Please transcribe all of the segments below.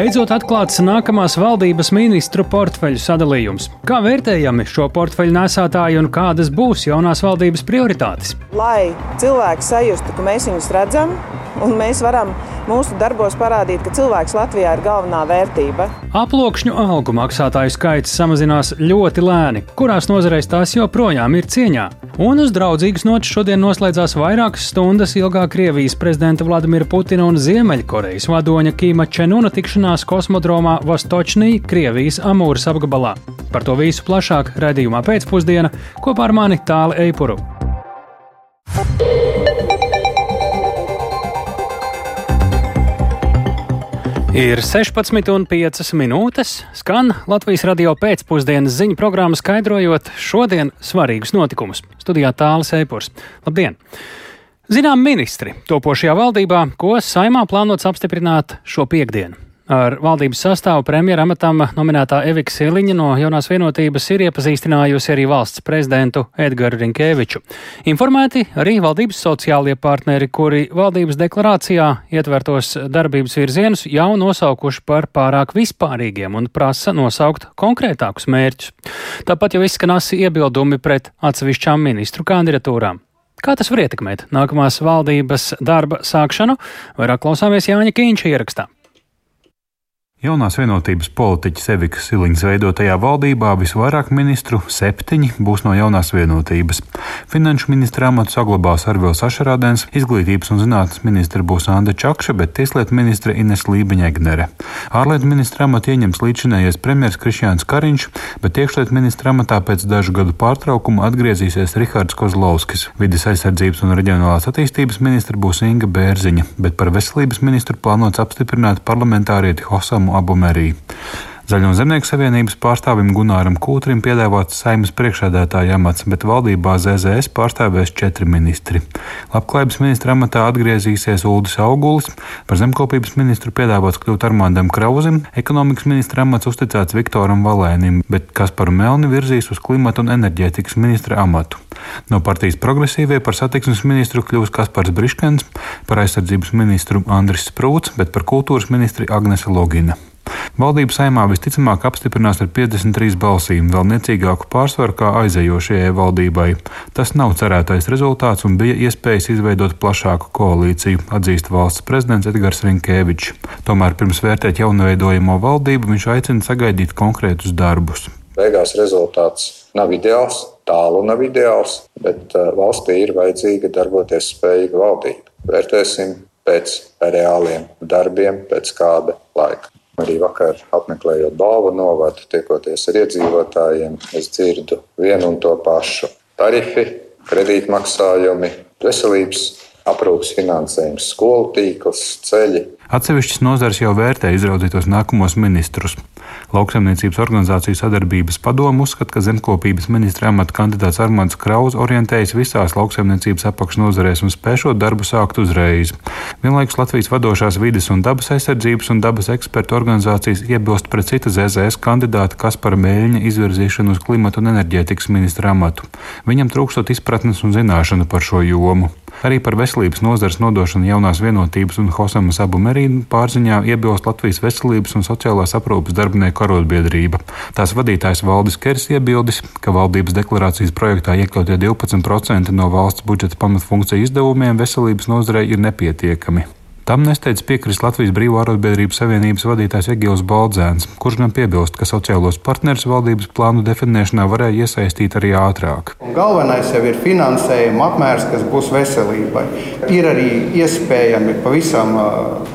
Beidzot atklāts nākamās valdības ministru portfeļu sadalījums. Kā vērtējami šo portfeļu nesātāji un kādas būs jaunās valdības prioritātes? Lai cilvēki sajustu, ka mēs viņus redzam, un mēs varam mūsu darbos parādīt, ka cilvēks Latvijā ir galvenā vērtība. Aploksņu algu maksātāju skaits samazinās ļoti lēni, kurās nozarēs tās joprojām ir cieņā. Un uz draudzīgas nots šodien noslēdzās vairākas stundas ilgā Krievijas prezidenta Vladimira Putina un Ziemeļkorejas vadoņa Kīma Čenuna tikšanās kosmodromā Vostočnī, Krievijas Amūras apgabalā. Par to visu plašāk redzējumā pēcpusdienā kopā ar mani Tāli Eipuru. Ir 16,5 minūtes. Skan Latvijas radio pēcpusdienas ziņu programma, skaidrojot šodien svarīgus notikumus. Studijā Tālis Eipurs. Labdien! Zinām, ministri topošajā valdībā, ko saimā plānots apstiprināt šo piekdienu. Ar valdības sastāvu premjera amatam nominētā Evika Siliņa no jaunās vienotības ir iepazīstinājusi arī valsts prezidentu Edgars Rinkēviču. Informēti arī valdības sociālie partneri, kuri valdības deklarācijā ietvertos darbības virzienus jau nosaukuši par pārāk vispārīgiem un prasa nosaukt konkrētākus mērķus. Tāpat jau izskan asi iebildumi pret atsevišķām ministru kandidatūrām. Kā tas var ietekmēt nākamās valdības darba sākšanu? Vairāk klausāmies Jāņa Kīņša ierakstā. Jaunās vienotības politiķis Evikas Siliņas veidotajā valdībā visvairāk ministru - septiņi būs no jaunās vienotības. Finanšu ministra amatu saglabās Arvils Ašarādens, izglītības un zinātnes ministra būs Anda Čakša, bet tieslietu ministra Ines Lībeņegnere. Ārlietu ministra amatu ieņems līdzinējais premjers Krišjāns Kariņš, bet iekšlietu ministra amatā pēc dažu gadu pārtraukuma atgriezīsies Rihards Kozlovskis. Vides aizsardzības un reģionālās attīstības ministra būs Inga Bērziņa, bet par veselības ministru plānots apstiprināt parlamentārieti Hosamu Ādamu Abumerī. Zaļo zemnieku savienības pārstāvim Gunāram Kūtrim piedāvāts saimnes priekšādātāja amats, bet valdībā ZZS pārstāvēs četri ministri. Labklājības ministra amatā atgriezīsies Uldis Augulis, par zemkopības ministru piedāvāts kļūt Armāndam Krauzim, ekonomikas ministra amats uzticēts Viktoram Valēnim, bet Kasparu Melni virzīs uz klimata un enerģētikas ministra amatu. No partijas progresīvie par satiksmes ministru kļūs Kaspars Briškens, par aizsardzības ministru Andris Sprūts, bet par kultūras ministri Agnese Logina. Valdība saimā visticamāk apstiprinās ar 53 balsīm, vēl niecīgāku pārsvaru kā aizējošajai valdībai. Tas nav cerētais rezultāts un bija iespējas izveidot plašāku koalīciju, atzīst valsts prezidents Edgars Rinkēvičs. Tomēr pirms vērtēt jaunaveidojamo valdību viņš aicina sagaidīt konkrētus darbus. Beigās rezultāts nav ideāls, tālu nav ideāls, bet uh, valstī ir vajadzīga darboties spējīga valdība. Vērtēsim pēc reāliem darbiem, pēc kāda laika. Arī vakar apmeklējot balvu novadu, tiekoties ar iedzīvotājiem, es dzirdu vienu un to pašu. Tarifi, kredītmaksājumi, veselības aprūpas finansējums, skolu tīkls, ceļi. Atsevišķas nozares jau vērtē izraudzītos nākamos ministrus. Lauksaimniecības organizāciju sadarbības padomu uzskata, ka zemkopības ministra amata kandidāts Armāns Kraus orientējas visās lauksaimniecības apakšnodarbēs un spēšot darbu sākt uzreiz. Vienlaikus Latvijas vadošās vides un dabas aizsardzības un dabas ekspertu organizācijas iebilst pret citu ZZS kandidātu Kaspara Mēļņa izvirzīšanu uz klimatu un enerģētikas ministra amatu. Viņam trūkstot izpratnes un zināšanu par šo jomu. Arī par veselības nozares nodošanu jaunās vienotības un Hosamas abu merīnu pārziņā iebilst Latvijas veselības un sociālās aprūpas darbinieku arotbiedrība. Tās vadītājs Valdis Kers iebildis, ka valdības deklarācijas projektā iekļautie 12% no valsts budžeta pamatfunkciju izdevumiem veselības nozarei ir nepietiekami. Tam nesteidz piekrist Latvijas Brīvā arotbiedrības savienības vadītājs Egils Baldzēns, kurš gan piebilst, ka sociālos partnerus valdības plānu definēšanā varēja iesaistīt arī ātrāk. Un galvenais jau ir finansējuma apmērs, kas būs veselībai. Ir arī iespējami pavisam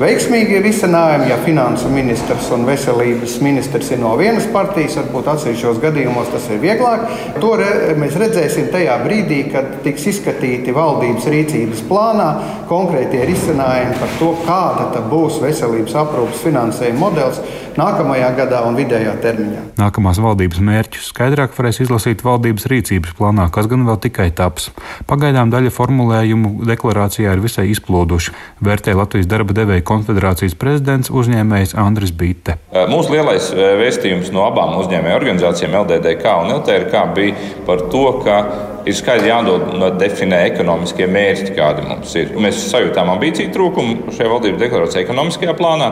veiksmīgi risinājumi, ja finansu ministrs un veselības ministrs ir no vienas partijas, varbūt atsevišķos gadījumos tas ir vieglāk. To re, mēs redzēsim tajā brīdī, kad tiks izskatīti valdības rīcības plānā konkrētie risinājumi par to to, kāda būs veselības aprūpas finansējuma modelis nākamajā gadā un vidējā termiņā. Nākamās valdības mērķus skaidrāk varēs izlasīt valdības rīcības plānā, kas gan vēl tikai taps. Pagaidām daļa formulējumu deklarācijā ir visai izploduši, vērtē Latvijas darba devēja konfederācijas prezidents uzņēmējs Andris Bitte. Mūsu lielais vēstījums no abām uzņēmēju organizācijām, LDDK un LTRK, bija par to, ka ir skaidri jānodefinē ekonomiskie mērķi, kādi mums ir. Mēs sajūtām ambīciju trūkumu šajā valdības deklarācijā ekonomiskajā plānā.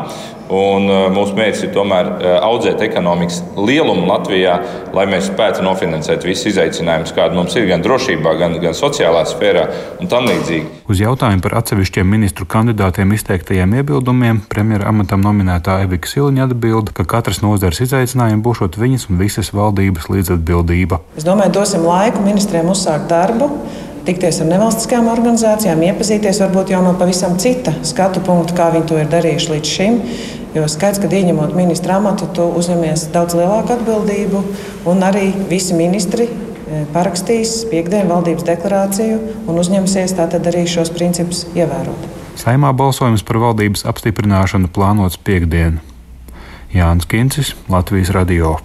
Un mūsu mērķis ir tomēr audzēt ekonomikas lielumu Latvijā, lai mēs spētu nofinansēt visus izaicinājumus, kādi mums ir gan drošībā, gan, gan sociālā sfērā un tam līdzīgi. Uz jautājumu par atsevišķiem ministru kandidātiem izteiktajiem iebildumiem premjera amatam nominētā Evika Siliņa atbild, ka katras nozares izaicinājumi būšot viņas un visas valdības līdzatbildība. Es domāju, dosim laiku ministriem uzsākt darbu tikties ar nevalstiskām organizācijām, iepazīties varbūt jau no pavisam cita skatu punkta, kā viņi to ir darījuši līdz šim. Jo skaidrs, ka ieņemot ministra amatu, tu uzņemies daudz lielāku atbildību, un arī visi ministri e, parakstīs piekdienu valdības deklarāciju un uzņemsies tātad arī šos principus ievērot. Saimā balsojums par valdības apstiprināšanu plānots piekdien. Jānis Kincis, Latvijas Radio.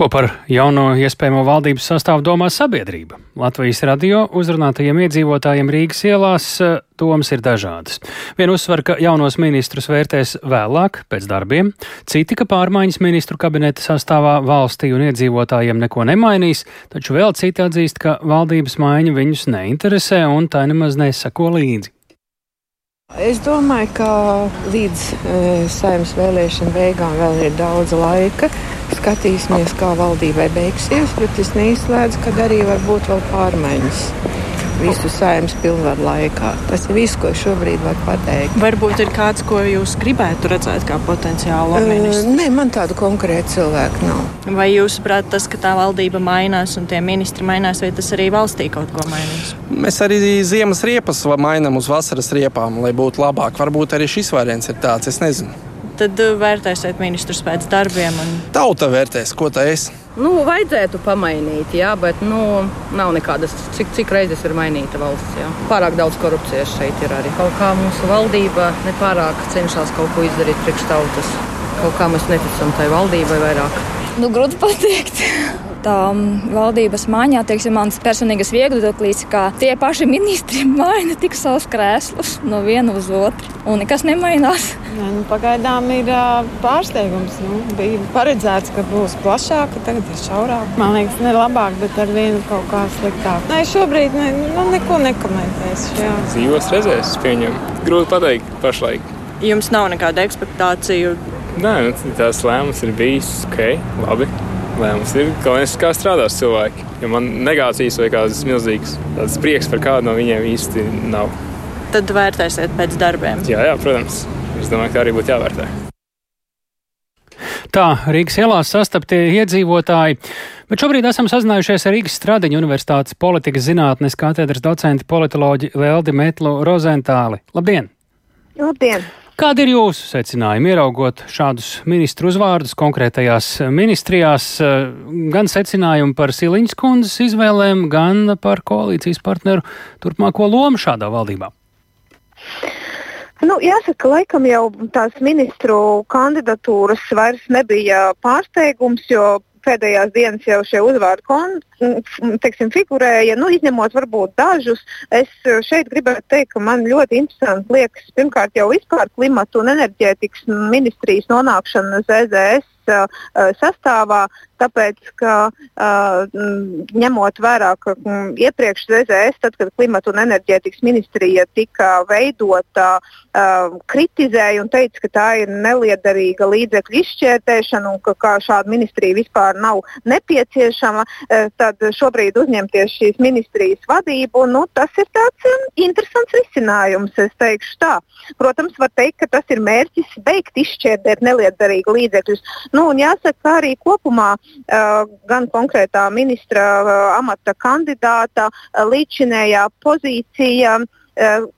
Ko par jauno iespējamo valdības sastāvu domā sabiedrība? Latvijas radio uzrunātajiem iedzīvotājiem Rīgas ielās eh, domas ir dažādas. Viena uzsver, ka jaunos ministrus vērtēs vēlāk, pēc darbiem, citi, ka pārmaiņas ministru kabineta sastāvā valstī un iedzīvotājiem neko nemainīs, taču vēl citi atzīst, ka valdības maiņa viņus neinteresē un tā nemaz nesako līdzi. Es domāju, ka līdz e, saimnes vēlēšanu beigām vēl ir daudz laika. Skatīsimies, kā valdībai beigsies, bet es neizslēdzu, ka arī var būt vēl pārmaiņas visu saimnes pilnvaru laikā. Tas ir viss, ko šobrīd var pateikt. Varbūt ir kāds, ko jūs gribētu redzēt kā potenciālu ministru? Uh, nē, man tādu konkrētu cilvēku nav. Vai jūs saprotat, tas, ka tā valdība mainās un tie ministri mainās, vai tas arī valstī kaut ko mainīs? Mēs arī ziemas riepas mainām uz vasaras riepām, lai būtu labāk. Varbūt arī šis variants ir tāds, es nezinu tad uh, vērtēsiet ministrus pēc darbiem? Un... Tauta vērtēs, ko tā es. Nu, vajadzētu pamainīt, jā, bet nu, nav nekādas, cik, cik reizes ir mainīta valsts. Jā. Pārāk daudz korupcijas šeit ir arī. Kaut kā mūsu valdība nepārāk cenšas kaut ko izdarīt priekš tautas. Kaut kā mēs neticam tai valdībai vairāk. Nu, grūti pateikt tā valdības maiņā, teiksim, mans personīgais viedoklis, ka tie paši ministri maina tik savus krēslus no viena uz otru, un nekas nemainās. Nē, nu, pagaidām ir pārsteigums. Nu, bija paredzēts, ka būs plašāka, tagad ir šaurāka. Man liekas, ne labāk, bet ar vienu kaut kā sliktāk. Nē, šobrīd ne, nu, neko nekomentēšu. Jā. Dzīvos redzēs, pieņemu. Grūti pateikt pašlaik. Jums nav nekāda expectācija. Nē, nu, tās lēmums ir bijis ok, labi lēmums. Ir galvenais, kā strādās cilvēki. Jo man negācijas vai kādas milzīgas tādas prieks par kādu no viņiem īsti nav. Tad vērtēsiet pēc darbiem. Jā, jā, protams. Es domāju, ka arī būtu jāvērtē. Tā Rīgas ielās sastaptie iedzīvotāji, bet šobrīd esam sazinājušies ar Rīgas Stradiņu Universitātes politikas zinātnes katedras docenti politoloģi Leldi Metlu Rozentāli. Labdien! Labdien! Kādi ir jūsu secinājumi, ieraugot šādus ministru uzvārdus konkrētajās ministrijās, gan secinājumi par Siliņas kundzes izvēlēm, gan par koalīcijas partneru turpmāko lomu šādā valdībā? Nu, jāsaka, laikam jau tās ministru kandidatūras vairs nebija pārsteigums, jo pēdējās dienas jau šie uzvārdi kon, teiksim, figurēja, nu, izņemot varbūt dažus. Es šeit gribētu teikt, ka man ļoti interesanti liekas pirmkārt jau vispār klimatu un enerģētikas ministrijas nonākšana ZZS sastāvā, tāpēc, ka ņemot vērā, ka iepriekš ZZS, tad, kad klimata un enerģētikas ministrija tika veidota, kritizēja un teica, ka tā ir neliederīga līdzekļu izšķērtēšana un ka kā šāda ministrija vispār nav nepieciešama, tad šobrīd uzņemties šīs ministrijas vadību, nu, tas ir tāds um, interesants risinājums, es teikšu tā. Protams, var teikt, ka tas ir mērķis beigt izšķērdēt neliederīgu līdzekļus. Nu, jāsaka, ka arī kopumā uh, gan konkrētā ministra uh, amata kandidāta uh, līdzinējā pozīcija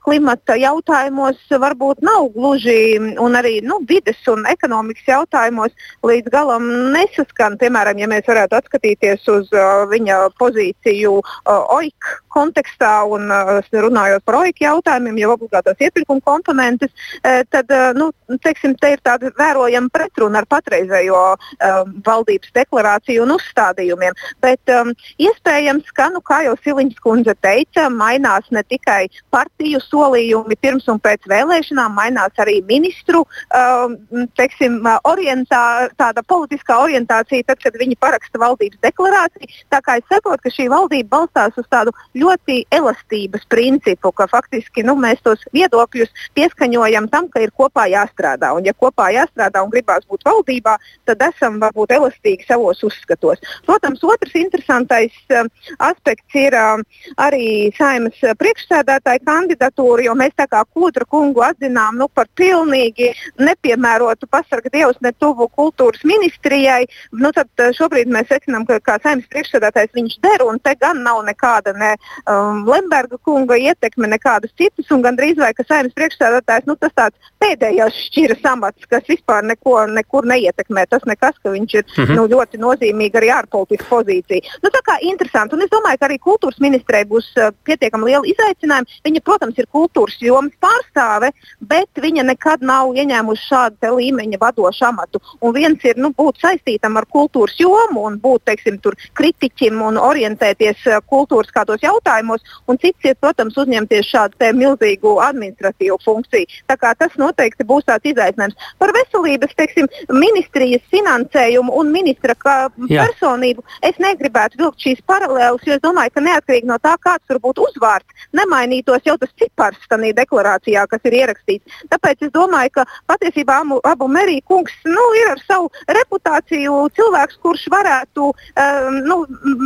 klimata jautājumos varbūt nav gluži, un arī nu, vides un ekonomikas jautājumos līdz galam nesaskan. Piemēram, ja mēs varētu atskatīties uz uh, viņa pozīciju uh, OIK kontekstā un uh, runājot par OIK jautājumiem, jau obligātās iepirkuma komponentes, uh, tad uh, nu, teiksim, te ir tāda vērojama pretruna ar patreizējo um, valdības deklarāciju un uzstādījumiem. Bet um, iespējams, ka, nu, kā jau Siliņš kundze teica, mainās ne tikai partija, partiju solījumi pirms un pēc vēlēšanām, mainās arī ministru uh, teiksim, orientā, politiskā orientācija, tad, kad viņi paraksta valdības deklarāciju. Tā kā es saprotu, ka šī valdība balstās uz tādu ļoti elastības principu, ka faktiski nu, mēs tos viedokļus pieskaņojam tam, ka ir kopā jāstrādā. Un, ja kopā jāstrādā un gribās būt valdībā, tad esam varbūt elastīgi savos uzskatos. Protams, otrs interesantais uh, aspekts ir uh, arī saimas priekšsēdētāja kandidatūra, jo mēs tā kā Kūdra kungu atzinām nu, par pilnīgi nepiemērotu pasarga dievs ne tuvu kultūras ministrijai. Nu, tad šobrīd mēs secinām, ka kā saimnes priekšsēdētājs viņš der, un te gan nav nekāda ne um, Lemberga kunga ietekme, nekādas citas, un gandrīz vai ka saimnes priekšsēdētājs nu, tas tāds pēdējais šķiras amats, kas vispār neko nekur neietekmē. Tas nekas, ka viņš ir -hmm. nu, ļoti nozīmīga arī ārpolitiska pozīcija. Nu, tā kā interesanti, un es domāju, ka arī kultūras ministrei būs uh, pietiekami liela izaicinājuma. Viņa, protams, ir kultūras jomas pārstāve, bet viņa nekad nav ieņēmusi šādu līmeņa vadošu amatu. Un viens ir nu, būt saistītam ar kultūras jomu un būt teiksim, kritiķim un orientēties uh, kultūras kādos jautājumos, un cits ir, protams, uzņemties šādu milzīgu administratīvu funkciju. Tā kā tas noteikti būs tāds izaicinājums. Par veselības teiksim, ministrijas finansējumu un ministra personību es negribētu vilkt šīs paralēlas, jo es domāju, ka neatkarīgi no tā, kāds tur būtu uzvārds, nemainītos jau tas cipars tajā deklarācijā, kas ir ierakstīts. Tāpēc es domāju, ka patiesībā abu, abu Merija kungs nu, ir ar savu reputāciju cilvēks, kurš varētu um, nu,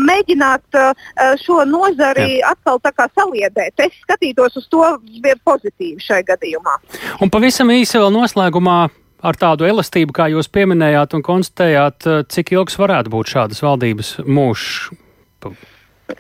mēģināt uh, šo nozari Jā. atkal saliedēt. Es skatītos uz to pozitīvi šai gadījumā. Un pavisam īsi vēl noslēgumā ar tādu elastību, kā jūs pieminējāt un konstatējāt, uh, cik ilgs varētu būt šādas valdības mūžs?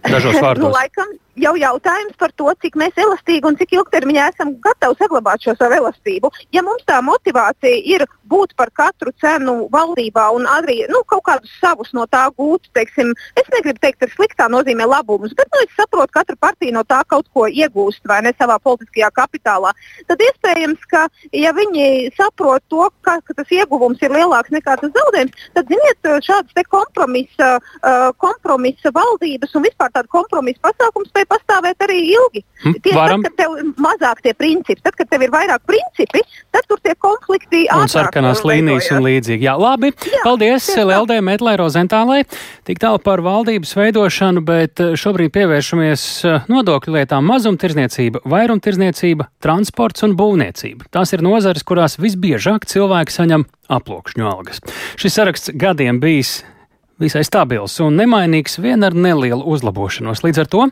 Dažos vārdos. nu, laikam, jau jautājums par to, cik mēs elastīgi un cik ilgtermiņā esam gatavi saglabāt šo savu elastību. Ja mums tā motivācija ir būt par katru cenu valdībā un arī nu, kaut kādus savus no tā gūt, teiksim, es negribu teikt, ka sliktā nozīmē labumus, bet nu, es saprotu, ka katra partija no tā kaut ko iegūst vai ne savā politiskajā kapitālā, tad iespējams, ka ja viņi saprot to, ka, ka tas ieguvums ir lielāks nekā tas zaudējums, tad ziniet, šādas kompromisa, uh, kompromisa valdības un vispār tādu kompromisa pasākumu spēj pastāvēt arī ilgi. Hm, Tieši tad, kad tev ir mazāk tie principi, tad, kad tev ir vairāk principi, tad tur tie konflikti un sarkanās līnijas un līdzīgi. Jā, labi. Jā, Paldies Leldē Metlē Rozentālai. Tik tālu par valdības veidošanu, bet eh, šobrīd pievēršamies eh, nodokļu lietām mazumtirdzniecība, vairumtirdzniecība, transports un būvniecība. Tās ir nozares, kurās visbiežāk cilvēki saņem aplokšņu algas. Šis saraksts gadiem bijis visai stabils un nemainīgs vien ar nelielu uzlabošanos. Līdz ar to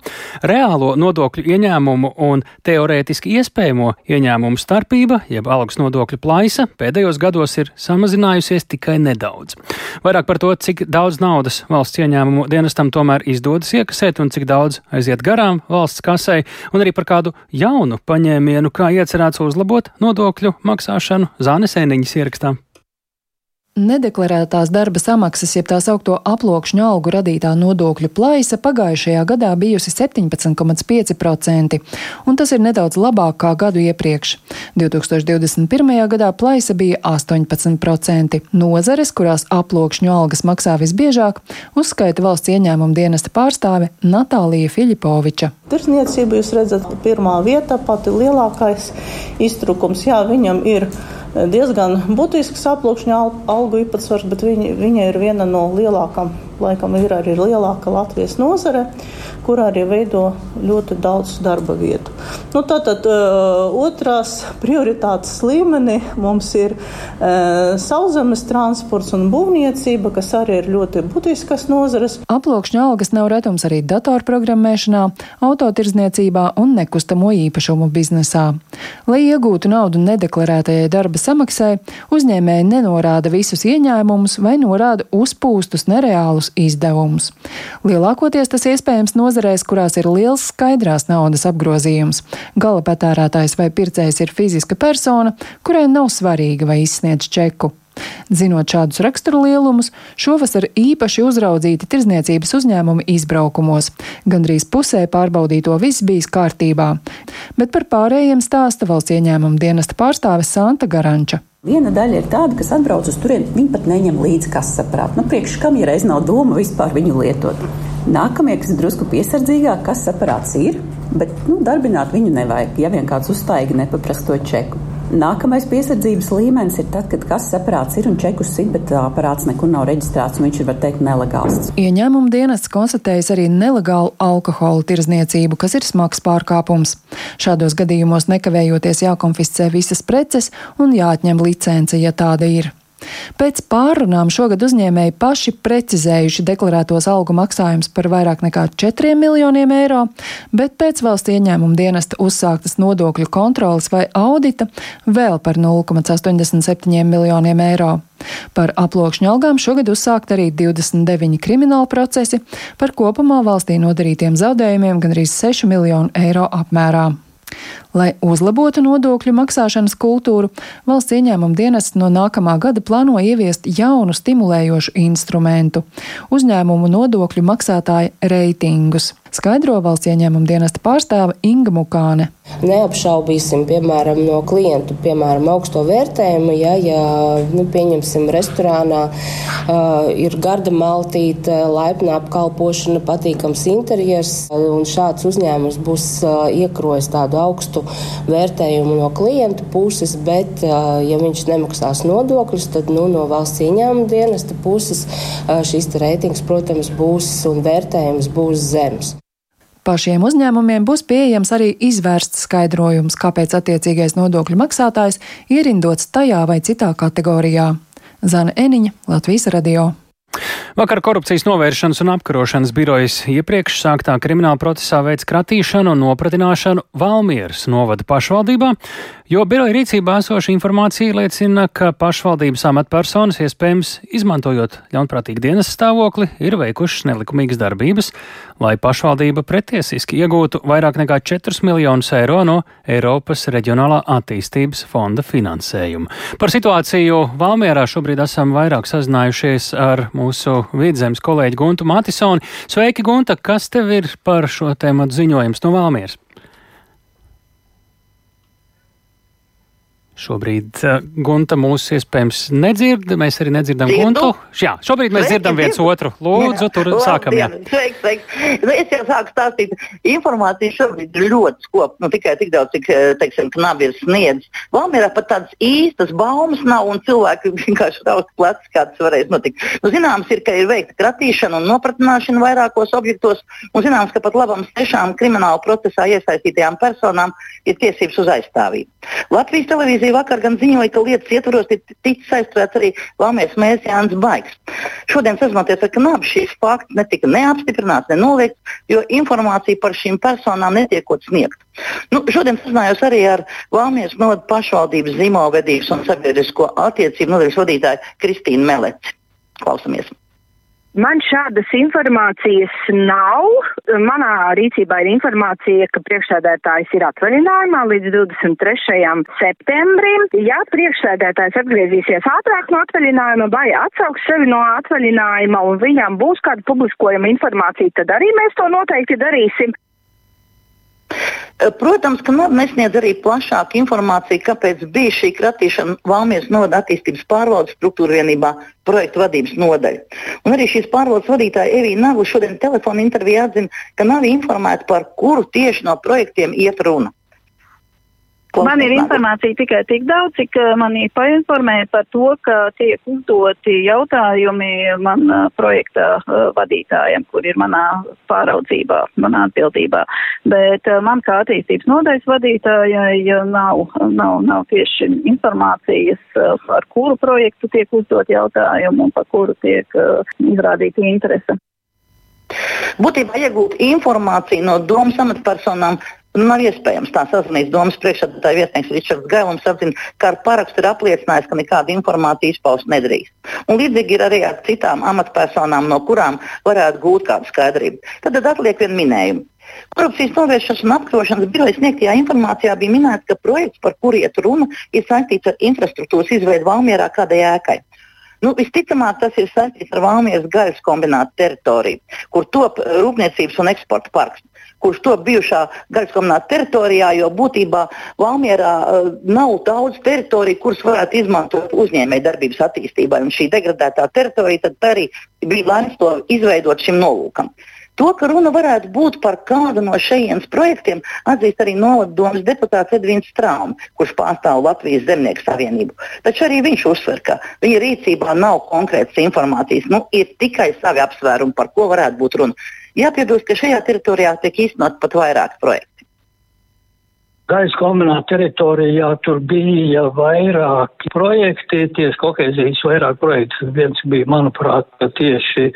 reālo nodokļu ieņēmumu un teorētiski iespējamo ieņēmumu starpība, jeb algas nodokļu plaisa, pēdējos gados ir samazinājusies tikai nedaudz. Vairāk par to, cik daudz naudas valsts ieņēmumu dienestam tomēr izdodas iekasēt un cik daudz aiziet garām valsts kasei, un arī par kādu jaunu paņēmienu, kā iecerēts uzlabot nodokļu maksāšanu Zānesēniņas ierakstā. Nedeklarētās darba samaksas, jeb tā saukto aplokšņu algu radītā nodokļu plaisa pagājušajā gadā bijusi 17,5%, un tas ir nedaudz labāk kā gadu iepriekš. 2021. gadā plaisa bija 18%. Nozares, kurās aplokšņu algas maksā visbiežāk, uzskaita valsts ieņēmuma dienesta pārstāve Natālija Filipoviča. Tirzniecība jūs redzat, pirmā vieta, pati lielākais iztrukums, jā, viņam ir diezgan būtisks aplūkšņa algu īpatsvars, bet viņa, viņa ir viena no lielākām, laikam ir arī lielāka Latvijas nozare kur arī veido ļoti daudz darba vietu. Nu, tātad uh, otrās prioritātes līmenī mums ir uh, sauszemes transports un būvniecība, kas arī ir ļoti būtiskas nozares. Aplokšņa algas nav retums arī datorprogrammēšanā, autotirzniecībā un nekustamo īpašumu biznesā. Lai iegūtu naudu nedeklarētajai darba samaksai, uzņēmēji nenorāda visus ieņēmumus vai norāda uzpūstus nereālus izdevumus. Lielākoties tas iespējams nozarēs, kurās ir liels skaidrās naudas apgrozījums. Gala patērētājs vai pircējs ir fiziska persona, kurai nav svarīga vai izsniedz čeku. Zinot šādus raksturu lielumus, šovasar īpaši uzraudzīti tirzniecības uzņēmumi izbraukumos. Gandrīz pusē pārbaudīto viss bijis kārtībā, bet par pārējiem stāsta valsts ieņēmuma dienesta pārstāve Santa Garanča. Viena daļa ir tāda, kas atbrauc uz turieni, viņi pat neņem līdzi kas saprāt. Nu, priekš kam ja reiz nav doma vispār viņu lietot. Nākamie, kas ir drusku piesardzīgāk, kas aparāts ir, bet nu, darbināt viņu nevajag, ja vien kāds uztaigi nepaprasa to čeku. Nākamais piesardzības līmenis ir tad, kad kases aparāts ir un čekus sit, bet aparāts nekur nav reģistrēts un viņš ir, var teikt, nelegāls. Ieņēmuma dienests konstatējis arī nelegālu alkohola tirzniecību, kas ir smags pārkāpums. Šādos gadījumos nekavējoties jākonfiscē visas preces un jāatņem licence, ja tāda ir. Pēc pārunām šogad uzņēmēji paši precizējuši deklarētos algu maksājumus par vairāk nekā 4 miljoniem eiro, bet pēc valsts ieņēmuma dienesta uzsāktas nodokļu kontrolas vai audita vēl par 0,87 miljoniem eiro. Par aploksņu algām šogad uzsākt arī 29 krimināla procesi par kopumā valstī nodarītiem zaudējumiem gan arī 6 miljonu eiro apmērā. Lai uzlabotu nodokļu maksāšanas kultūru, valsts ieņēmuma dienests no nākamā gada plāno ieviest jaunu stimulējošu instrumentu - uzņēmumu nodokļu maksātāju reitingus skaidro valsts ieņēmuma dienesta pārstāve Inga Mukāne. Neapšaubīsim, piemēram, no klientu, piemēram, augsto vērtējumu, ja, ja nu, pieņemsim, restorānā uh, ir garda maltīte, laipna apkalpošana, patīkams interjers, un šāds uzņēmums būs uh, iekrojis tādu augstu vērtējumu no klientu puses, bet, uh, ja viņš nemaksās nodokļus, tad nu, no valsts ieņēmuma dienesta puses uh, šis reitings, protams, būs un vērtējums būs zems. Pašiem uzņēmumiem būs pieejams arī izvērsts skaidrojums, kāpēc attiecīgais nodokļu maksātājs ierindots tajā vai citā kategorijā. Zana Eniņa, Latvijas radio. Vakar korupcijas novēršanas un apkarošanas birojas iepriekš sāktā krimināla procesā veids kratīšanu un nopratināšanu Valmieras novada pašvaldībā, jo biroja rīcībā esoša informācija liecina, ka pašvaldības amatpersonas iespējams izmantojot ļaunprātīgu dienas stāvokli ir veikušas nelikumīgas darbības, lai pašvaldība pretiesiski iegūtu vairāk nekā 4 miljonus eiro no Eiropas reģionālā attīstības fonda finansējuma. Par situāciju Valmierā šobrīd esam vairāk sazinājušies ar mūsu vidzemes kolēģi Guntu Matisoni. Sveiki, Gunta! Kas tev ir par šo tēmu ziņojums no Valmieras? Šobrīd uh, Gunta mūs iespējams nedzird, mēs arī nedzirdam Dzirdu. Guntu. Jā, šobrīd mēs dzirdam viens otru. Lūdzu, tur jā, sākam. Jā. Sveiks, sveiks. Nu, es jau sāku stāstīt. Informācija šobrīd ir ļoti skopa. Nu, tikai tik daudz, cik, eh, teiksim, knabi ir sniedzis. Valmierā pat tādas īstas baumas nav un cilvēki vienkārši raust plecs, kā tas varēs notikt. Nu, zināms ir, ka ir veikta kratīšana un nopratināšana vairākos objektos. Un zināms, ka pat labam sešām krimināla procesā iesaistītajām personām ir tiesības uz aizstāvību. Latvijas televīzija televīzija vakar gan ziņoja, ka lietas ietvaros ir ticis aizturēts arī Valmijas mērs Jānis Baigs. Šodien sazinoties ar Knabu šīs fakts netika neapstiprināts, ne noliegts, jo informācija par šīm personām netiekot sniegta. Nu, šodien sazinājos arī ar Valmijas novada pašvaldības zīmolvedības un sabiedrisko attiecību nodaļas vadītāju Kristīnu Meleci. Klausamies! Man šādas informācijas nav. Manā rīcībā ir informācija, ka priekšsēdētājs ir atvaļinājumā līdz 23. septembrim. Ja priekšsēdētājs atgriezīsies ātrāk no atvaļinājuma vai atsauks sevi no atvaļinājuma un viņam būs kāda publiskojama informācija, tad arī mēs to noteikti darīsim. Protams, ka nesniedz arī plašāku informāciju, kāpēc bija šī kratīšana Valmijas novada attīstības pārvaldes struktūra vienībā projektu vadības nodaļa. Un arī šīs pārvaldes vadītāja Evija Nagu šodien telefona intervijā atzina, ka nav informēta par kuru tieši no projektiem iet runa. Man ir informācija tikai tik daudz, cik eh, mani painformēja par to, ka tiek uzdoti jautājumi man eh, projekta eh, vadītājiem, kur ir manā pāraudzībā, manā atbildībā. Bet man kā attīstības nodaļas vadītājai nav, nav, nav tieši informācijas, par kuru projektu tiek uzdot jautājumu un par kuru tiek izrādīta interese. Būtībā iegūt informāciju no domas amatpersonām nav iespējams tā sazvanīt domas priekšsēdētāja vietnieks Ričards Gailums apzina, ka ar parakstu ir apliecinājis, ka nekāda informācija izpaust nedrīkst. Un līdzīgi ir arī ar citām amatpersonām, no kurām varētu gūt kādu skaidrību. Tad, tad atliek vien minējumu. Korupcijas novēršanas un apkarošanas biroja sniegtajā informācijā bija minēts, ka projekts, par kuru iet runa, ir saistīts ar infrastruktūras izveidu Valmjerā kādai ēkai. Nu, visticamāk, tas ir saistīts ar Valmijas gaļas kombinātu teritoriju, kur top rūpniecības un eksporta parks kurš top bijušā gaļas kombināta teritorijā, jo būtībā Valmjerā uh, nav daudz teritoriju, kuras varētu izmantot uzņēmējdarbības attīstībai. Un šī degradētā teritorija arī bija lēmts to izveidot šim nolūkam. To, ka runa varētu būt par kādu no šejienes projektiem, atzīst arī novadomas deputāts Edvins Straums, kurš pārstāv Latvijas Zemnieku savienību. Taču arī viņš uzsver, ka viņa rīcībā nav konkrētas informācijas, nu, ir tikai savi apsvērumi, par ko varētu būt runa. Jāpiebilst, ka šajā teritorijā tiek īstenot pat vairāk projektu. Gaisa kombināta teritorijā tur bija vairāki projekti, tieši kohēzijas vairāk projekti. Viens bija, manuprāt, tieši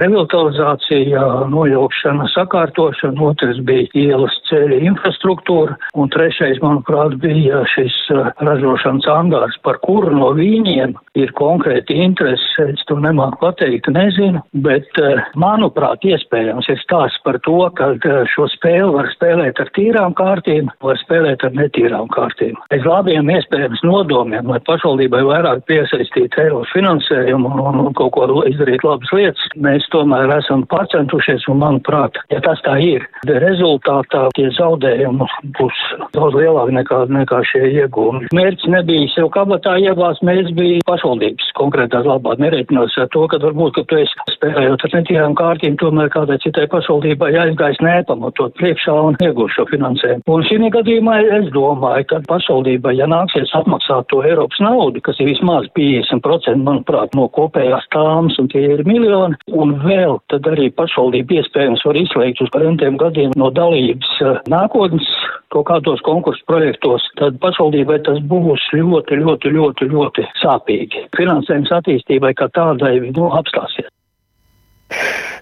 revitalizācija, nojaukšana, sakārtošana, otrs bija ielas ceļa infrastruktūra, un trešais, manuprāt, bija šis uh, ražošanas angārs, par kuru no viņiem ir konkrēti interesi. Es to nemāku pateikt, nezinu, bet, uh, manuprāt, iespējams ir stāsts par to, ka uh, šo spēli var spēlēt ar tīrām kārtīm, var spēlēt spēlēt ar netīrām kārtīm. Bez labiem iespējams nodomiem, lai pašvaldībai vairāk piesaistītu Eiropas finansējumu un, un, kaut ko izdarīt labas lietas, mēs tomēr esam pacentušies un, manuprāt, ja tas tā ir, rezultātā tie zaudējumi būs daudz lielāki nekā, nekā šie iegūmi. Mērķis nebija sev kabatā iegāzt, mērķis bija pašvaldības konkrētās labāk nereiķinās ar to, ka varbūt, ka tu esi spēlējot ar netīrām kārtīm, tomēr kādai citai pašvaldībai jāizgaisa nepamatot priekšā un iegūst šo finansējumu. Un šī gadījumā domāju, es domāju, ka pašvaldībai, ja nāksies atmaksāt to Eiropas naudu, kas ir vismaz 50%, manuprāt, no kopējās tāmas, un tie ir miljoni, un vēl tad arī pašvaldība iespējams var izslēgt uz parentiem gadiem no dalības eh, nākotnes kaut kādos konkursu projektos, tad pašvaldībai tas būs ļoti, ļoti, ļoti, ļoti sāpīgi. Finansējums attīstībai kā tādai nu, apstāsies.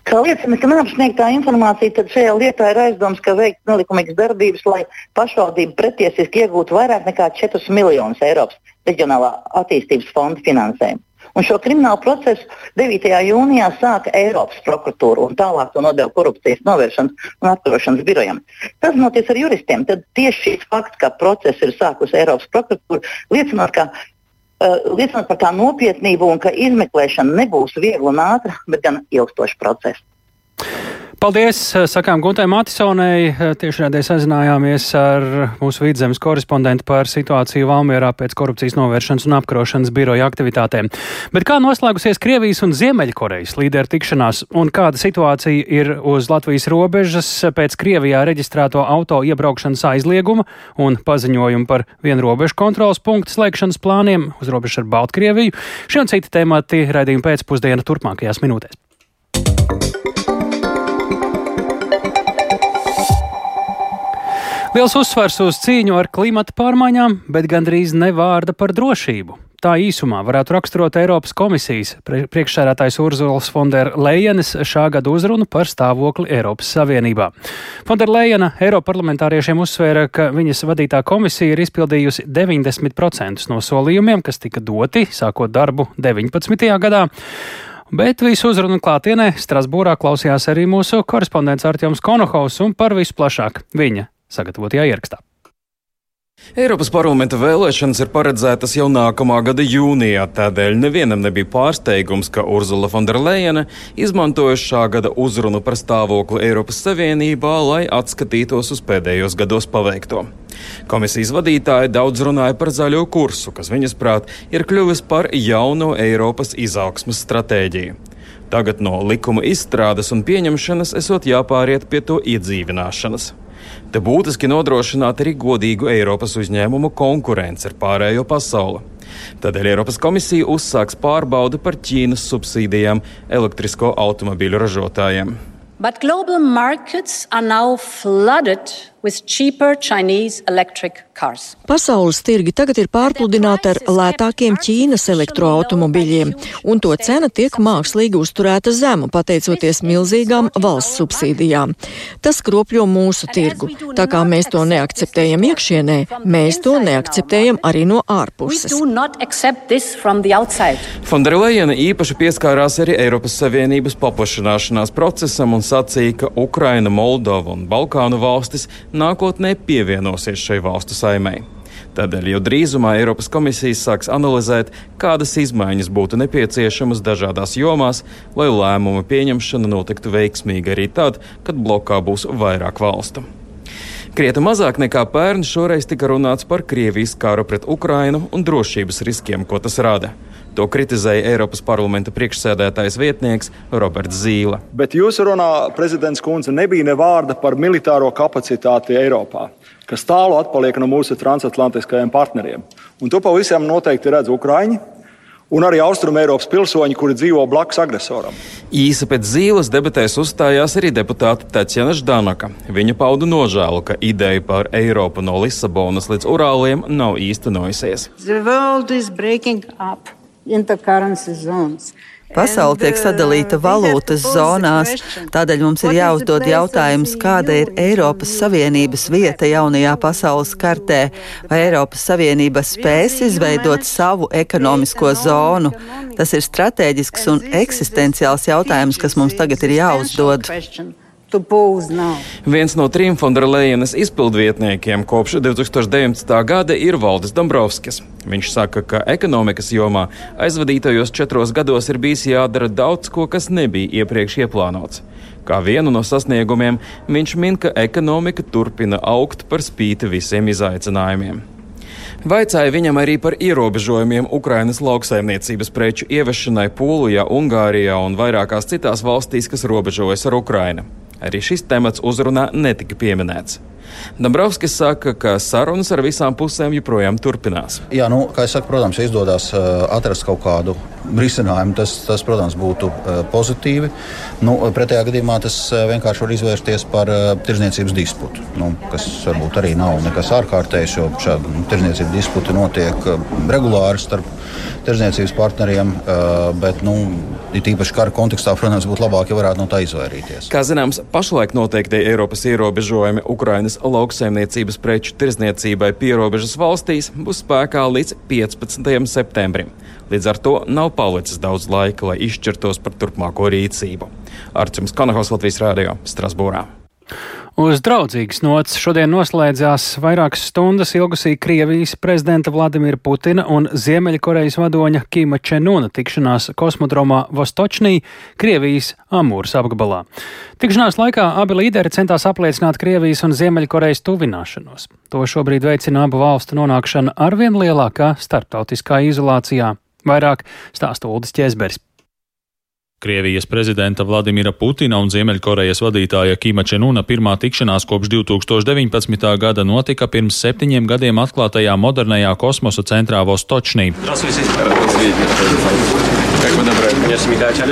Kā liecina, ka nav sniegtā informācija, tad šajā lietā ir aizdoms, ka veikt nelikumīgas darbības, lai pašvaldība pretiesiski iegūtu vairāk nekā 4 miljonus Eiropas reģionālā attīstības fonda finansējumu. Un šo kriminālu procesu 9. jūnijā sāka Eiropas prokuratūra un tālāk to nodeva korupcijas novēršanas un atturošanas birojam. Tas notiek ar juristiem. Tad tieši šis fakts, ka procesu ir sākusi Eiropas prokuratūra, liecina, ka Uh, liecinot par tā nopietnību un ka izmeklēšana nebūs viegla un ātra, bet gan ilgstoša procesa. Paldies! Sakām Guntai Matisonai. Tiešraidē sazinājāmies ar mūsu vidzemes korespondentu par situāciju Valmierā pēc korupcijas novēršanas un apkarošanas biroja aktivitātēm. Bet kā noslēgusies Krievijas un Ziemeļkorejas līderu tikšanās un kāda situācija ir uz Latvijas robežas pēc Krievijā reģistrēto auto iebraukšanas aizlieguma un paziņojumu par vienu robežu kontrolas punktu slēgšanas plāniem uz robežu ar Baltkrieviju? Šie un citi temati raidījuma pēcpusdiena turpmākajās minūtēs. Liels uzsvars uz cīņu ar klimata pārmaiņām, bet gandrīz ne vārda par drošību. Tā īsumā varētu raksturot Eiropas komisijas priekšsēdētājs Urzuls Fonderlejenes šā gada uzrunu par stāvokli Eiropas Savienībā. Fonderlejena Eiroparlamentāriešiem uzsvēra, ka viņas vadītā komisija ir izpildījusi 90% no solījumiem, kas tika doti sākot darbu 19. gadā. Bet visu uzrunu klātienē Strasbūrā klausījās arī mūsu korespondents Artjoms Konohaus un par visu plašāk viņa sagatavotajā ierakstā. Eiropas parlamenta vēlēšanas ir paredzētas jau nākamā gada jūnijā, tādēļ nevienam nebija pārsteigums, ka Urzula Fonderleina izmantoja šā gada uzrunu par stāvokli Eiropas Savienībā, lai atskatītos uz pēdējos gados paveikto. Komisijas vadītāja daudz runāja par zaļo kursu, kas viņas prāt ir kļuvis par jauno Eiropas izaugsmas stratēģiju. Tagad no likuma izstrādes un pieņemšanas esot jāpāriet pie to iedzīvināšanas. Te būtiski nodrošināt arī godīgu Eiropas uzņēmumu konkurenci ar pārējo pasauli. Tādēļ Eiropas komisija uzsāks pārbaudi par Ķīnas subsīdijām elektrisko automobīļu ražotājiem. But global markets are now flooded Pasaules tirgi tagad ir pārpludināti ar lētākiem Ķīnas elektroautomobiļiem, un to cena tiek mākslīgi uzturēta zemu, pateicoties milzīgām valsts subsīdijām. Tas kropļo mūsu tirgu. Tā kā mēs to neakceptējam iekšienē, mēs to neakceptējam arī no ārpuses. Fonderlejena īpaši pieskārās arī Eiropas Savienības paplašināšanās procesam un sacīja, ka Ukraina, Moldova un Balkānu valstis nākotnē pievienosies šai valstu saimai. Tādēļ jau drīzumā Eiropas komisijas sāks analizēt, kādas izmaiņas būtu nepieciešamas dažādās jomās, lai lēmumu pieņemšana notiktu veiksmīgi arī tad, kad blokā būs vairāk valstu. Krietni mazāk nekā pērn šoreiz tika runāts par Krievijas kāru pret Ukrainu un drošības riskiem, ko tas rada. To kritizēja Eiropas parlamenta priekšsēdētājs vietnieks Roberts Zīle. Bet jūsu runā, prezidents Kunze, nebija ne vārda par militāro kapacitāti Eiropā, kas tālu atpaliek no mūsu transatlantiskajiem partneriem. Un to pavisam noteikti redz Ukraiņi, un arī Austrum Eiropas pilsoņi, kuri dzīvo blakus agresoram. Īsa pēc zīles debatēs uzstājās arī deputāte Tatjana Ždanaka. Viņa pauda nožēlu, ka ideja par Eiropu no Lisabonas līdz Urāliem nav īstenojusies. Pasaule tiek sadalīta valūtas zonās, tādēļ mums ir jāuzdod jautājums, kāda ir Eiropas Savienības vieta jaunajā pasaules kartē, vai Eiropas Savienība spēs izveidot savu ekonomisko zonu. Tas ir strateģisks un eksistenciāls jautājums, kas mums tagad ir jāuzdod. Viens no trim Fonderlejenas izpildvietniekiem kopš 2019. gada ir Valdis Dombrovskis. Viņš saka, ka ekonomikas jomā aizvadītajos četros gados ir bijis jādara daudz ko, kas nebija iepriekš ieplānots. Kā vienu no sasniegumiem viņš min, ka ekonomika turpina augt par spīti visiem izaicinājumiem. Vaicāja viņam arī par ierobežojumiem Ukrainas lauksaimniecības preču ievešanai Polijā, Ungārijā un vairākās citās valstīs, kas robežojas ar Ukrainu. Arī šis temats uzrunā netika pieminēts. Dabrovskis saka, ka sarunas ar visām pusēm joprojām turpinās. Jā, nu, kā jau teicu, protams, ja izdodas uh, atrast kaut kādu risinājumu, tas, tas protams, būtu uh, pozitīvi. Nu, pretējā gadījumā tas uh, vienkārši var izvērsties par tirzniecības disputu, nu, kas varbūt arī nav nekas ārkārtējs, jo šādi nu, tirzniecības disputi notiek regulāri starp tirzniecības partneriem, bet nu, it īpaši kara kontekstā, protams, būtu labāk, ja varētu no tā izvairīties. Kā zināms, pašlaik noteiktie Eiropas ierobežojumi Ukrainas lauksaimniecības preču tirzniecībai pierobežas valstīs būs spēkā līdz 15. septembrim. Līdz ar to nav palicis daudz laika, lai izšķirtos par turpmāko rīcību. Arčuns Kanahos Latvijas Rādio Strasbūrā. Uz draudzīgas nots šodien noslēdzās vairākas stundas ilgusī Krievijas prezidenta Vladimira Putina un Ziemeļkorejas vadoņa Kima Čenuna tikšanās kosmodromā Vostočnī, Krievijas Amūras apgabalā. Tikšanās laikā abi līderi centās apliecināt Krievijas un Ziemeļkorejas tuvināšanos. To šobrīd veicina abu valstu nonākšana arvien lielākā starptautiskā izolācijā. Vairāk stāsta Uldis Česberis. Krievijas prezidenta Vladimira Putina un Ziemeļkorejas vadītāja Kima Čenuna pirmā tikšanās kopš 2019. gada notika pirms septiņiem gadiem atklātajā modernajā kosmosa centrā Vostočnī.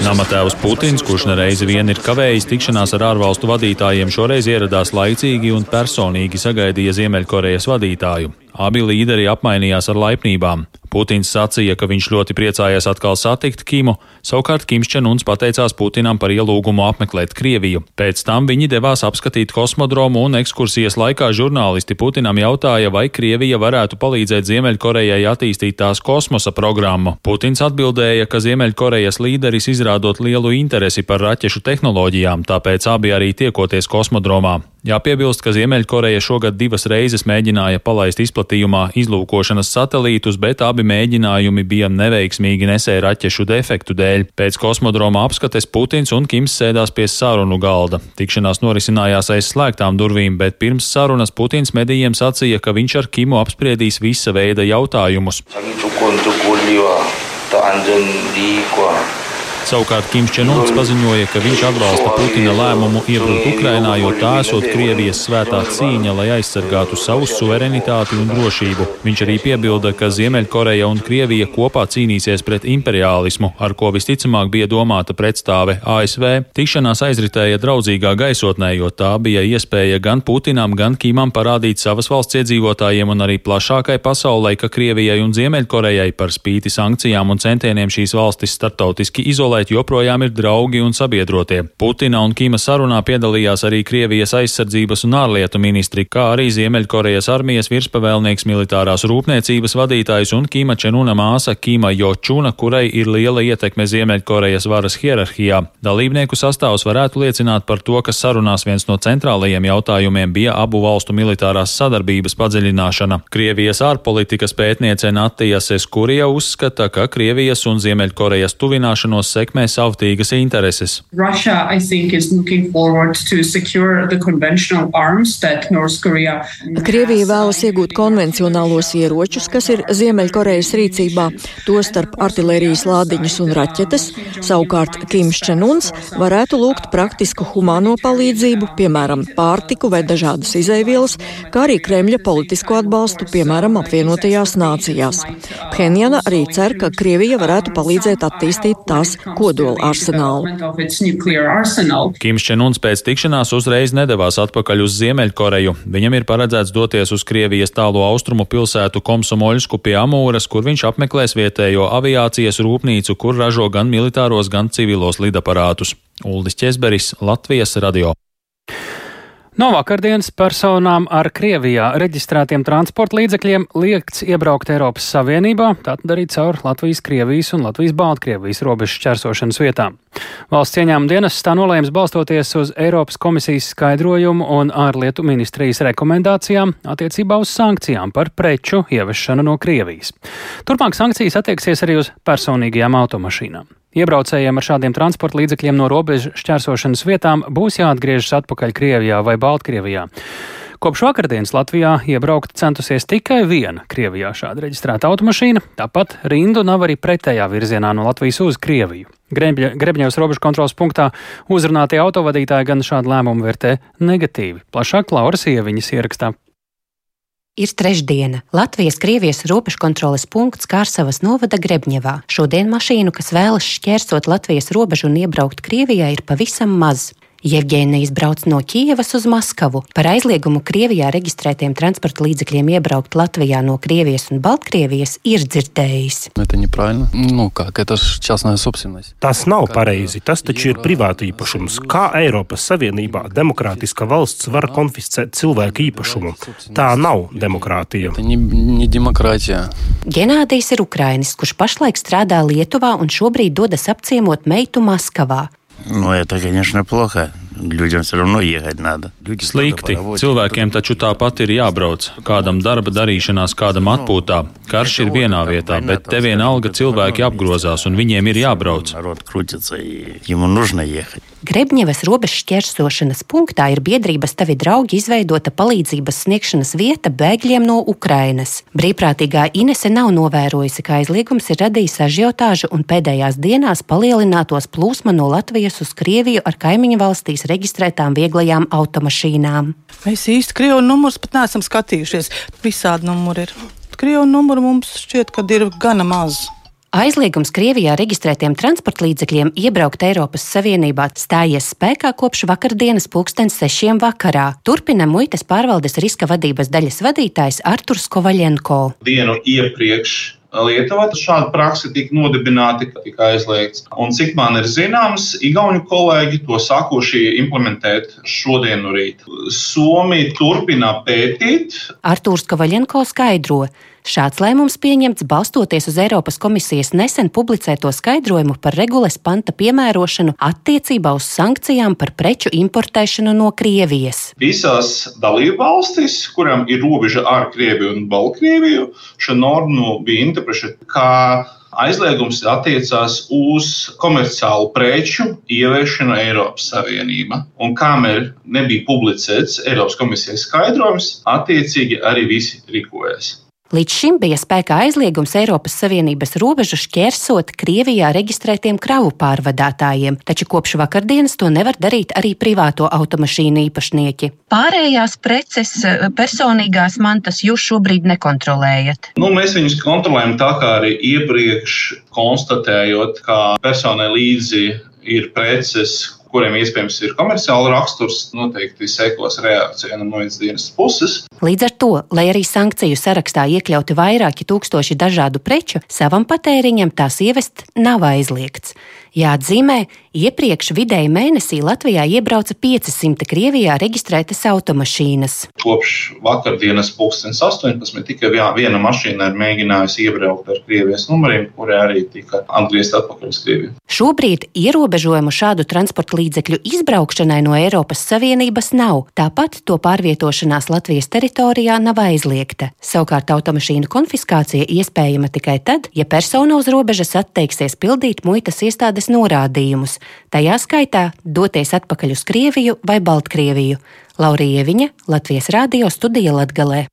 Namatēvs Putins, kurš nereizi vien ir kavējis tikšanās ar ārvalstu vadītājiem, šoreiz ieradās laicīgi un personīgi sagaidīja Ziemeļkorejas vadītāju. Abi līderi apmainījās ar laipnībām. Putins sacīja, ka viņš ļoti priecājies atkal satikt Kimu, savukārt Kims Čenuns pateicās Putinam par ielūgumu apmeklēt Krieviju. Pēc tam viņi devās apskatīt kosmodromu un ekskursijas laikā žurnālisti Putinam jautāja, vai Krievija varētu palīdzēt Ziemeļkorejai attīstīt tās kosmosa programmu. Putins atbildēja, ka Ziemeļkorejas līderis izrādot lielu interesi par raķešu tehnoloģijām, tāpēc abi arī tiekoties kosmodromā. Jāpiebilst, ka Ziemeļkoreja šogad divas reizes mēģināja palaist izplatījumā izlūkošanas satelītus, bet abi mēģinājumi bija neveiksmīgi nesēja raķešu defektu dēļ. Pēc kosmodroma apskates Putins un Kims sēdās pie sarunu galda. Tikšanās norisinājās aiz slēgtām durvīm, bet pirms sarunas Putins medijiem sacīja, ka viņš ar Kimu apspriedīs visa veida jautājumus. Savukārt Kims Čenuns paziņoja, ka viņš atbalsta Putina lēmumu iebrukt Ukrainā, jo tā esot Krievijas svētā cīņa, lai aizsargātu savu suverenitāti un drošību. Viņš arī piebilda, ka Ziemeļkoreja un Krievija kopā cīnīsies pret imperiālismu, ar ko visticamāk bija domāta pretstāve ASV. Tikšanās aizritēja draudzīgā gaisotnē, jo tā bija iespēja gan Putinam, gan Kimam parādīt savas valsts iedzīvotājiem un arī plašākai pasaulē, ka Krievijai un Ziemeļkorejai par spīti sankcijām un centieniem šīs valstis startautiski izolēt pasaulē joprojām ir draugi un sabiedrotie. Putina un Kīma sarunā piedalījās arī Krievijas aizsardzības un ārlietu ministri, kā arī Ziemeļkorejas armijas virspavēlnieks militārās rūpniecības vadītājs un Kīma Čenuna māsa Kīma Jočuna, kurai ir liela ietekme Ziemeļkorejas varas hierarhijā. Dalībnieku sastāvs varētu liecināt par to, ka sarunās viens no centrālajiem jautājumiem bija abu valstu militārās sadarbības padziļināšana. Krievijas ārpolitikas pētniece Natija Seskurija uzskata, ka Krievijas un Ziemeļkorejas tuvināšanos sekmē savtīgas intereses. Russia, Krievija vēlas iegūt konvencionālos ieročus, kas ir Ziemeļkorejas rīcībā, tostarp artilērijas lādiņus un raķetes. Savukārt Kims Čenuns varētu lūgt praktisku humāno palīdzību, piemēram, pārtiku vai dažādas izaivielas, kā arī Kremļa politisko atbalstu, piemēram, apvienotajās nācijās. Phenjana arī cer, ka Krievija varētu palīdzēt attīstīt tās kodola arsenālu. Kims Čenuns pēc tikšanās uzreiz nedavās atpakaļ uz Ziemeļkoreju. Viņam ir paredzēts doties uz Krievijas tālo austrumu pilsētu Komsomoļsku pie Amūras, kur viņš apmeklēs vietējo aviācijas rūpnīcu, kur ražo gan militāros, gan civilos lidaparātus. Uldis Česberis, Latvijas radio. No vakardienas personām ar Krievijā reģistrētiem transporta līdzekļiem liekts iebraukt Eiropas Savienībā, tātad arī caur Latvijas, Krievijas un Latvijas-Baltkrievijas robežu šķērsošanas vietām. Valsts ieņēmuma dienas tā nolēms balstoties uz Eiropas komisijas skaidrojumu un ārlietu ministrijas rekomendācijām attiecībā uz sankcijām par preču ievešanu no Krievijas. Turpmāk sankcijas attieksies arī uz personīgajām automašīnām. Iebraucējiem ar šādiem transporta līdzekļiem no robežu šķērsošanas vietām būs jāatgriežas atpakaļ Krievijā vai Baltkrievijā. Kopš vakardienas Latvijā iebraukt centusies tikai viena Krievijā šāda reģistrēta automašīna, tāpat rindu nav arī pretējā virzienā no Latvijas uz Krieviju. Grebņevs robežu kontrolas punktā uzrunātie autovadītāji gan šādu lēmumu vērtē negatīvi. Plašāk Lauras ieviņas ierakstā Ir trešdiena. Latvijas-Krievijas robežkontroles punkts Kārsavas novada Grebņevā. Šodien mašīnu, kas vēlas šķērsot Latvijas robežu un iebraukt Krievijā, ir pavisam maz. Jevģēnijas brauc no Kievas uz Maskavu. Par aizliegumu Krievijā reģistrētiem transporta līdzekļiem iebraukt Latvijā no Krievijas un Baltkrievijas ir dzirdējis. Nu, kā, tas nav pareizi. Tas taču ir privāta īpašums. Kā Eiropas Savienībā demokrātiska valsts var konfiscēt cilvēku īpašumu? Tā nav demokrātija. Genādijs ir Ukrainis, kurš pašlaik strādā Lietuvā un šobrīd dodas apciemot meitu Maskavā. Ну, это, конечно, плохо. Людям все равно ехать надо. Slikti. Cilvēkiem taču tāpat ir jābrauc. Kādam darba darīšanās, kādam atpūtā. Karš ir vienā vietā, bet te vienalga cilvēki apgrozās un viņiem ir jābrauc. Grebņevas robežas šķērsošanas punktā ir biedrības Tavi draugi izveidota palīdzības sniegšanas vieta bēgļiem no Ukrainas. Brīvprātīgā Inese nav novērojusi, ka aizliegums ir radījis ažiotāžu un pēdējās dienās palielinātos plūsma no Latvijas uz Krieviju ar kaimiņu valstīs reģistrētām vieglajām automašīnām. Mēs īsti Krievu numurus pat neesam skatījušies. Visādi numuri ir. Krievu numuru mums šķiet, ka ir gana maz. Aizliegums Krievijā reģistrētiem transporta līdzekļiem iebraukt Eiropas Savienībā stājies spēkā kopš vakardienas pulkstens sešiem vakarā. Turpina muitas pārvaldes riska vadības daļas vadītājs Arturs Kovaļenko. Dienu iepriekš Lietuvā šāda praksa tika nodibināta, tika aizliegts. Un cik man ir zināms, Igauni kolēģi to sākuši implementēt šodien no rīta. Somija turpina pētīt. Artūrs Kavaļenko skaidro. Šāds lēmums pieņemts balstoties uz Eiropas komisijas nesen publicēto skaidrojumu par regulas panta piemērošanu attiecībā uz sankcijām par preču importēšanu no Krievijas. Visās dalībvalstīs, kurām ir robeža ar Krieviju un Baltkrieviju, šo normu bija interpretēta kā aizliegums attiecās uz komerciālu preču ieviešanu Eiropas Savienībā. Un kamēr nebija publicēts Eiropas komisijas skaidrojums, attiecīgi arī visi rīkojas. Līdz šim bija spēkā aizliegums Eiropas Savienības robežu šķērsot Krievijā reģistrētiem kravu pārvadātājiem, taču kopš vakardienas to nevar darīt arī privāto automašīnu īpašnieki. Pārējās preces, personīgās mantas jūs šobrīd nekontrolējat? Nu, mēs viņus kontrolējam tā kā arī iepriekš konstatējot, ka personai līdzi ir preces, kuriem iespējams ir komerciāla raksturs, noteikti sekos reakcija no muitas dienas puses. Līdz ar to, lai arī sankciju sarakstā iekļauti vairāki tūkstoši dažādu preču, savam patēriņam tās ievest nav aizliegts. Jāatzīmē, iepriekš vidēji mēnesī Latvijā iebrauca 500 Krievijā reģistrētas automašīnas. Kopš vakardienas 2018 tikai viena mašīna ir mēģinājusi iebraukt ar Krievijas numuriem, kuri arī tika atgriezti atpakaļ uz Krieviju. Šobrīd ierobežojumu šādu transporta līdzekļu izbraukšanai no Eiropas Savienības nav, tāpat to pārvietošanās Latvijas teritorijā nav aizliegta. Savukārt automašīnu konfiskācija iespējama tikai tad, ja persona uz robežas atteiksies pildīt muitas iestādes izpildes norādījumus, tajā skaitā doties atpakaļ uz Krieviju vai Baltkrieviju. Laurija Viņa, Latvijas Rādio studija Latgalē.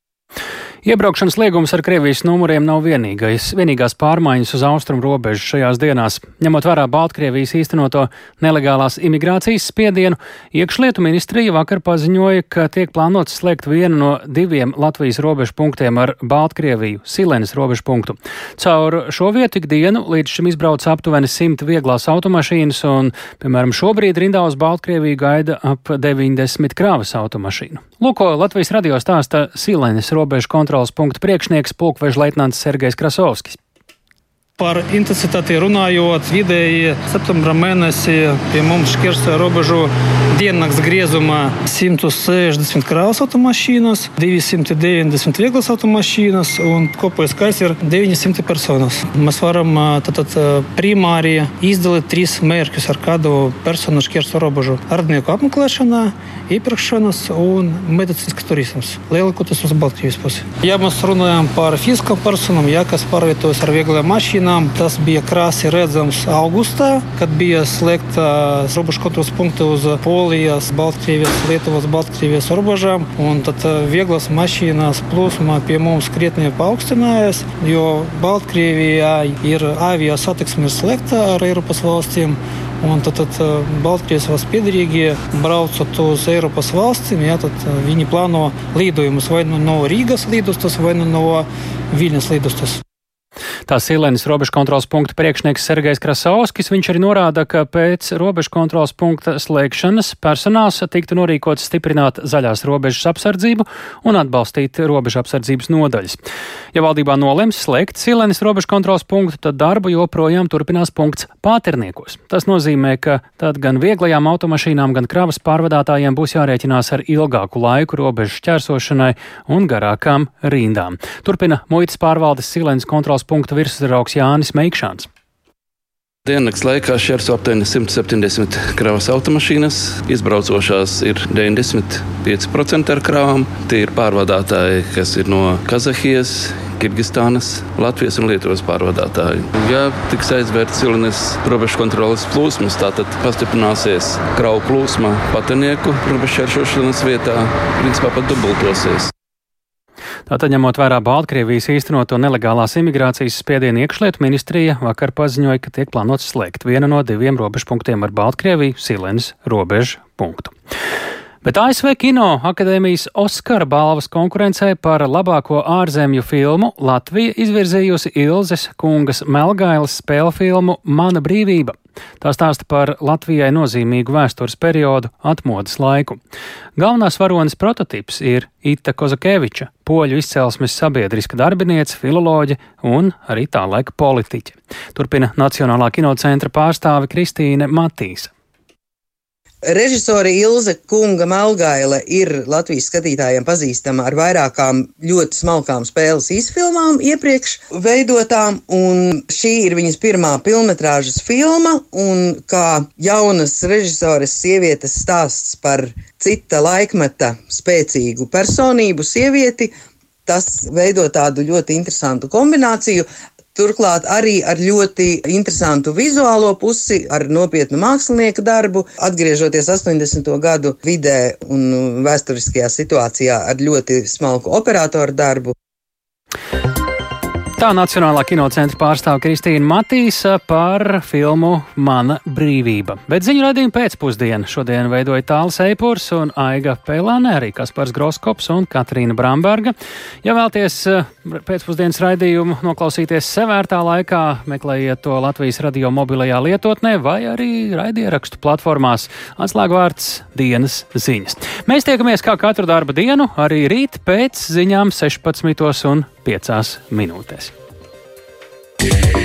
Iebraukšanas liegums ar Krievijas numuriem nav vienīgais, vienīgās pārmaiņas uz austrumu robežu šajās dienās. Ņemot vērā Baltkrievijas īstenoto nelegālās imigrācijas spiedienu, iekšlietu ministrija vakar paziņoja, ka tiek plānots slēgt vienu no diviem Latvijas robežu punktiem ar Baltkrieviju - Silenes robežu punktu. Caur šo vietu ikdienu līdz šim izbrauc aptuveni simt vieglās automašīnas, un, piemēram, šobrīd rindā uz Baltkrieviju gaida ap 90 krāvas automašīnu. Lūko Latvijas radio stāsta Silenes robežu kontroli kontrolas punkta priekšnieks pulkveža leitnants Sergejs Krasovskis. Par intensitāti runājot, vidēji septembra mēnesī pie mums šķērsoja robežu diennakts griezumā 160 kravas automašīnas, 290 vieglas automašīnas un kopējais skaits ir 900 personas. Mēs varam tātad primāri izdalīt trīs mērķus, ar kādu personu šķērso robežu - ardnieku apmeklēšanā, iepirkšanas un medicīnisks turisms. Lielākoties uz Baltkrievijas pusi. Ja mēs runājam par fiziskām personām, ja kas pārvietojas ar vieglām mašīnām, tas bija krāsi redzams augustā, kad bija slēgta robežu kontrols punkti uz Polijas, Baltkrievijas, Lietuvas, Baltkrievijas robežām. Un tad vieglas mašīnas plūsma pie mums krietni paaugstinājās, jo Baltkrievijā ir avio satiksme slēgta ar Eiropas valstīm. Un tad, tad Baltkrievijas valsts piedarīgie braucot uz Eiropas valstīm, ja, viņi plāno lidojumus vai nu no Rīgas lidostas, vai nu no Viļņas lidostas. Tā Silēnas robežu kontrols punkta priekšnieks Sergejs Krasovskis, viņš arī norāda, ka pēc robežu kontrols punkta slēgšanas personāls tiktu norīkots stiprināt zaļās robežas apsardzību un atbalstīt robežu apsardzības nodaļas. Ja valdībā nolems slēgt Silēnas robežu kontrols punktu, tad darbu joprojām turpinās punkts pāterniekos. Tas nozīmē, ka tad gan vieglajām automašīnām, gan kravas pārvadātājiem būs jārēķinās ar ilgāku laiku robežu šķērsošanai un garākām rindām. Turpina muitas pārvaldes Silēnas kontrols punktu virsrauks Jānis Meikšāns. Diennakts laikā šķērso aptuveni 170 kravas automašīnas, izbraucošās ir 95% ar kravām. Tie ir pārvadātāji, kas ir no Kazahijas, Kirgistānas, Latvijas un Lietuvas pārvadātāji. Ja tiks aizvērts Silnes robežu kontrolas plūsmas, tad pastiprināsies kravu plūsma patinieku robežu šķēršošanas vietā, principā pat dubultosies. Tātad, ņemot vērā Baltkrievijas īstenoto nelegālās imigrācijas spiedienu, iekšlietu ministrija vakar paziņoja, ka tiek plānots slēgt vienu no diviem robežpunktiem ar Baltkrieviju - Silens robežu punktu. Bet ASV Kino akadēmijas Oskara balvas konkurencē par labāko ārzemju filmu Latvija izvirzījusi Ilzes kungas Melgailas spēļu filmu Mana brīvība. Tā stāsta par Latvijai nozīmīgu vēstures periodu, atmodas laiku. Galvenās varonas prototyps ir Ita Kozakeviča, poļu izcelsmes sabiedriska darbiniece, filoloģe un arī tā laika politiķe. Turpina Nacionālā kinocentra pārstāve Kristīne Matīsa. Režisore Ilze Kunga Melgaile ir Latvijas skatītājiem pazīstama ar vairākām ļoti smalkām spēles izfilmām iepriekš veidotām, un šī ir viņas pirmā filmetrāžas filma, kā jaunas režisores sievietes stāsts par cita laikmeta spēcīgu personību sievieti, tas veido tādu ļoti interesantu kombināciju. Turklāt arī ar ļoti interesantu vizuālo pusi, ar nopietnu mākslinieku darbu, atgriežoties 80. gadu vidē un vēsturiskajā situācijā ar ļoti smalku operatoru darbu. Tā Nacionālā kinocentra pārstāve Kristīna Matīsa par filmu Mana brīvība. Bet ziņu raidījumu pēcpusdienu šodien veidoja Tāls Eipurs un Aiga Pelāne, arī Kaspars Groskops un Katrīna Bramberga. Ja vēlties eh, pēcpusdienas raidījumu noklausīties sevērtā laikā, meklējiet to Latvijas radio mobilajā lietotnē vai arī raidierakstu platformās. Atslēgvārds dienas ziņas. Mēs tiekamies kā katru darba dienu, arī rīt pēc ziņām 16 piecās minūtēs. Yeah.